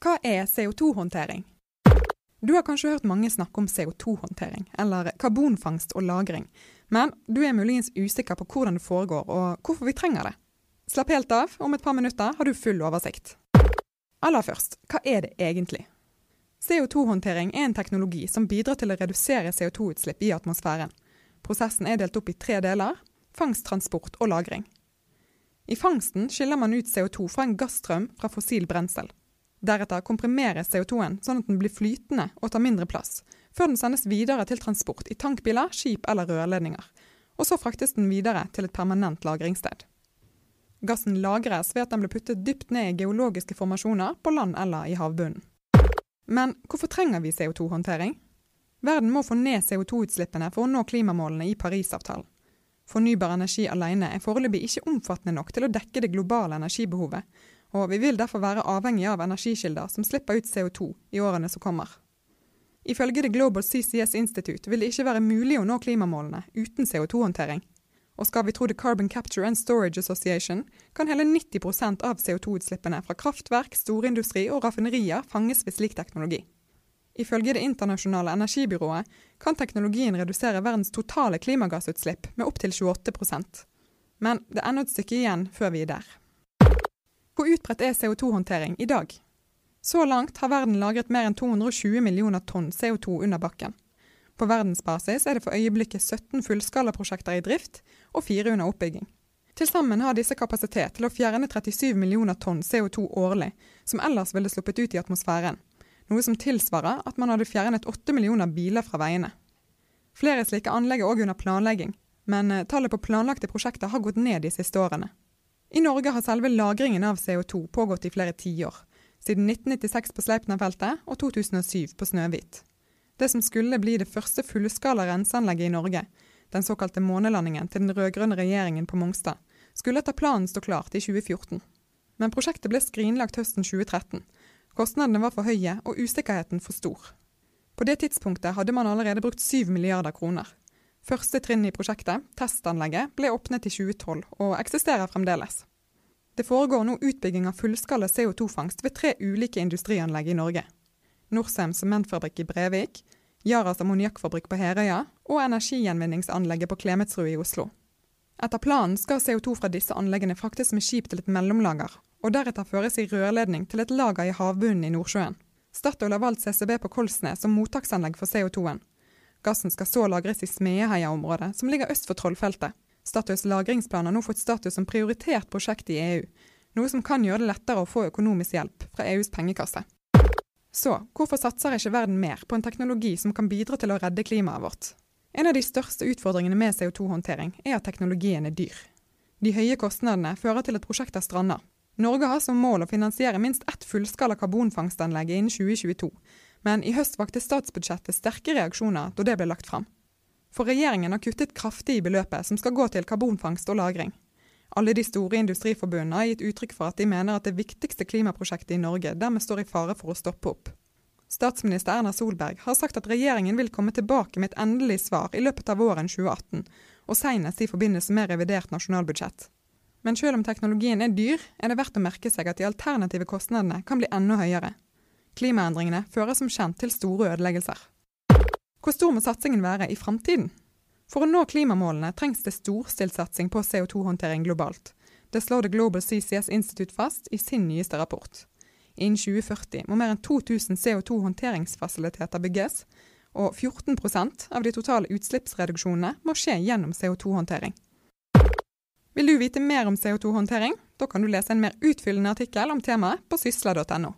Hva er CO2-håndtering? Du har kanskje hørt mange snakke om CO2-håndtering, eller karbonfangst og -lagring, men du er muligens usikker på hvordan det foregår og hvorfor vi trenger det. Slapp helt av, om et par minutter har du full oversikt. Aller først, hva er det egentlig? CO2-håndtering er en teknologi som bidrar til å redusere CO2-utslipp i atmosfæren. Prosessen er delt opp i tre deler fangst, transport og lagring. I fangsten skiller man ut CO2 fra en gasstrøm fra fossil brensel. Deretter komprimeres CO2-en sånn at den blir flytende og tar mindre plass, før den sendes videre til transport i tankbiler, skip eller rørledninger. Og så fraktes den videre til et permanent lagringssted. Gassen lagres ved at den blir puttet dypt ned i geologiske formasjoner på land eller i havbunnen. Men hvorfor trenger vi CO2-håndtering? Verden må få ned CO2-utslippene for å nå klimamålene i Parisavtalen. Fornybar energi alene er foreløpig ikke omfattende nok til å dekke det globale energibehovet, og vi vil derfor være avhengig av energikilder som slipper ut CO2 i årene som kommer. Ifølge The Global CCS Institute vil det ikke være mulig å nå klimamålene uten CO2-håndtering. Og skal vi tro The Carbon Capture and Storage Association, kan hele 90% av CO2-utslippene fra kraftverk, storindustri og raffinerier fanges ved slik teknologi. Ifølge Det internasjonale energibyrået kan teknologien redusere verdens totale klimagassutslipp med opptil 28% Men det er ennå et stykke igjen før vi er der. Hvor utbredt er CO2-håndtering i dag? Så langt har verden lagret mer enn 220 millioner tonn CO2 under bakken. På verdensbasis er det for øyeblikket 17 fullskalaprosjekter i drift og fire under oppbygging. Til sammen har disse kapasitet til å fjerne 37 millioner tonn CO2 årlig, som ellers ville sluppet ut i atmosfæren noe som tilsvarer at man hadde fjernet 8 millioner biler fra veiene. Flere slike anlegg er òg under planlegging, men eh, tallet på planlagte prosjekter har gått ned de siste årene. I Norge har selve lagringen av CO2 pågått i flere tiår, siden 1996 på Sleipner-feltet og 2007 på Snøhvit. Det som skulle bli det første fullskala renseanlegget i Norge, den såkalte månelandingen til den rød-grønne regjeringen på Mongstad, skulle etter planen stå klart i 2014. Men prosjektet ble skrinlagt høsten 2013, Kostnadene var for høye og usikkerheten for stor. På det tidspunktet hadde man allerede brukt 7 milliarder kroner. Første trinn i prosjektet, testanlegget, ble åpnet i 2012 og eksisterer fremdeles. Det foregår nå utbygging av fullskala CO2-fangst ved tre ulike industrianlegg i Norge. Norcem sementfabrikk i Brevik, Yaras ammoniakkfabrikk på Herøya og energigjenvinningsanlegget på Klemetsrud i Oslo. Etter planen skal CO2 fra disse anleggene fraktes med skip til et mellomlager, og deretter føres i rørledning til et lager i havbunnen i Nordsjøen. Statoil har valgt CCB på Kolsnes som mottaksanlegg for CO2-en. Gassen skal så lagres i Smedeheia-området, som ligger øst for Trollfeltet. Statoils lagringsplan har nå fått status som prioritert prosjekt i EU, noe som kan gjøre det lettere å få økonomisk hjelp fra EUs pengekasse. Så hvorfor satser ikke verden mer på en teknologi som kan bidra til å redde klimaet vårt? En av de største utfordringene med CO2-håndtering er at teknologien er dyr. De høye kostnadene fører til at prosjekter strander, Norge har som mål å finansiere minst ett fullskala karbonfangstanlegg innen 2022, men i høst vakte statsbudsjettet sterke reaksjoner da det ble lagt fram. For regjeringen har kuttet kraftig i beløpet som skal gå til karbonfangst og -lagring. Alle de store industriforbundene har gitt uttrykk for at de mener at det viktigste klimaprosjektet i Norge dermed står i fare for å stoppe opp. Statsminister Erna Solberg har sagt at regjeringen vil komme tilbake med et endelig svar i løpet av våren 2018, og senest i forbindelse med revidert nasjonalbudsjett. Men selv om teknologien er dyr, er det verdt å merke seg at de alternative kostnadene kan bli enda høyere. Klimaendringene fører som kjent til store ødeleggelser. Hvor stor må satsingen være i framtiden? For å nå klimamålene trengs det storstilt satsing på CO2-håndtering globalt. Det slår The Global CCS Institute fast i sin nyeste rapport. Innen 2040 må mer enn 2000 CO2-håndteringsfasiliteter bygges, og 14% av de totale utslippsreduksjonene må skje gjennom CO2-håndtering. Vil du vite mer om CO2-håndtering? Da kan du lese en mer utfyllende artikkel om temaet på sysla.no.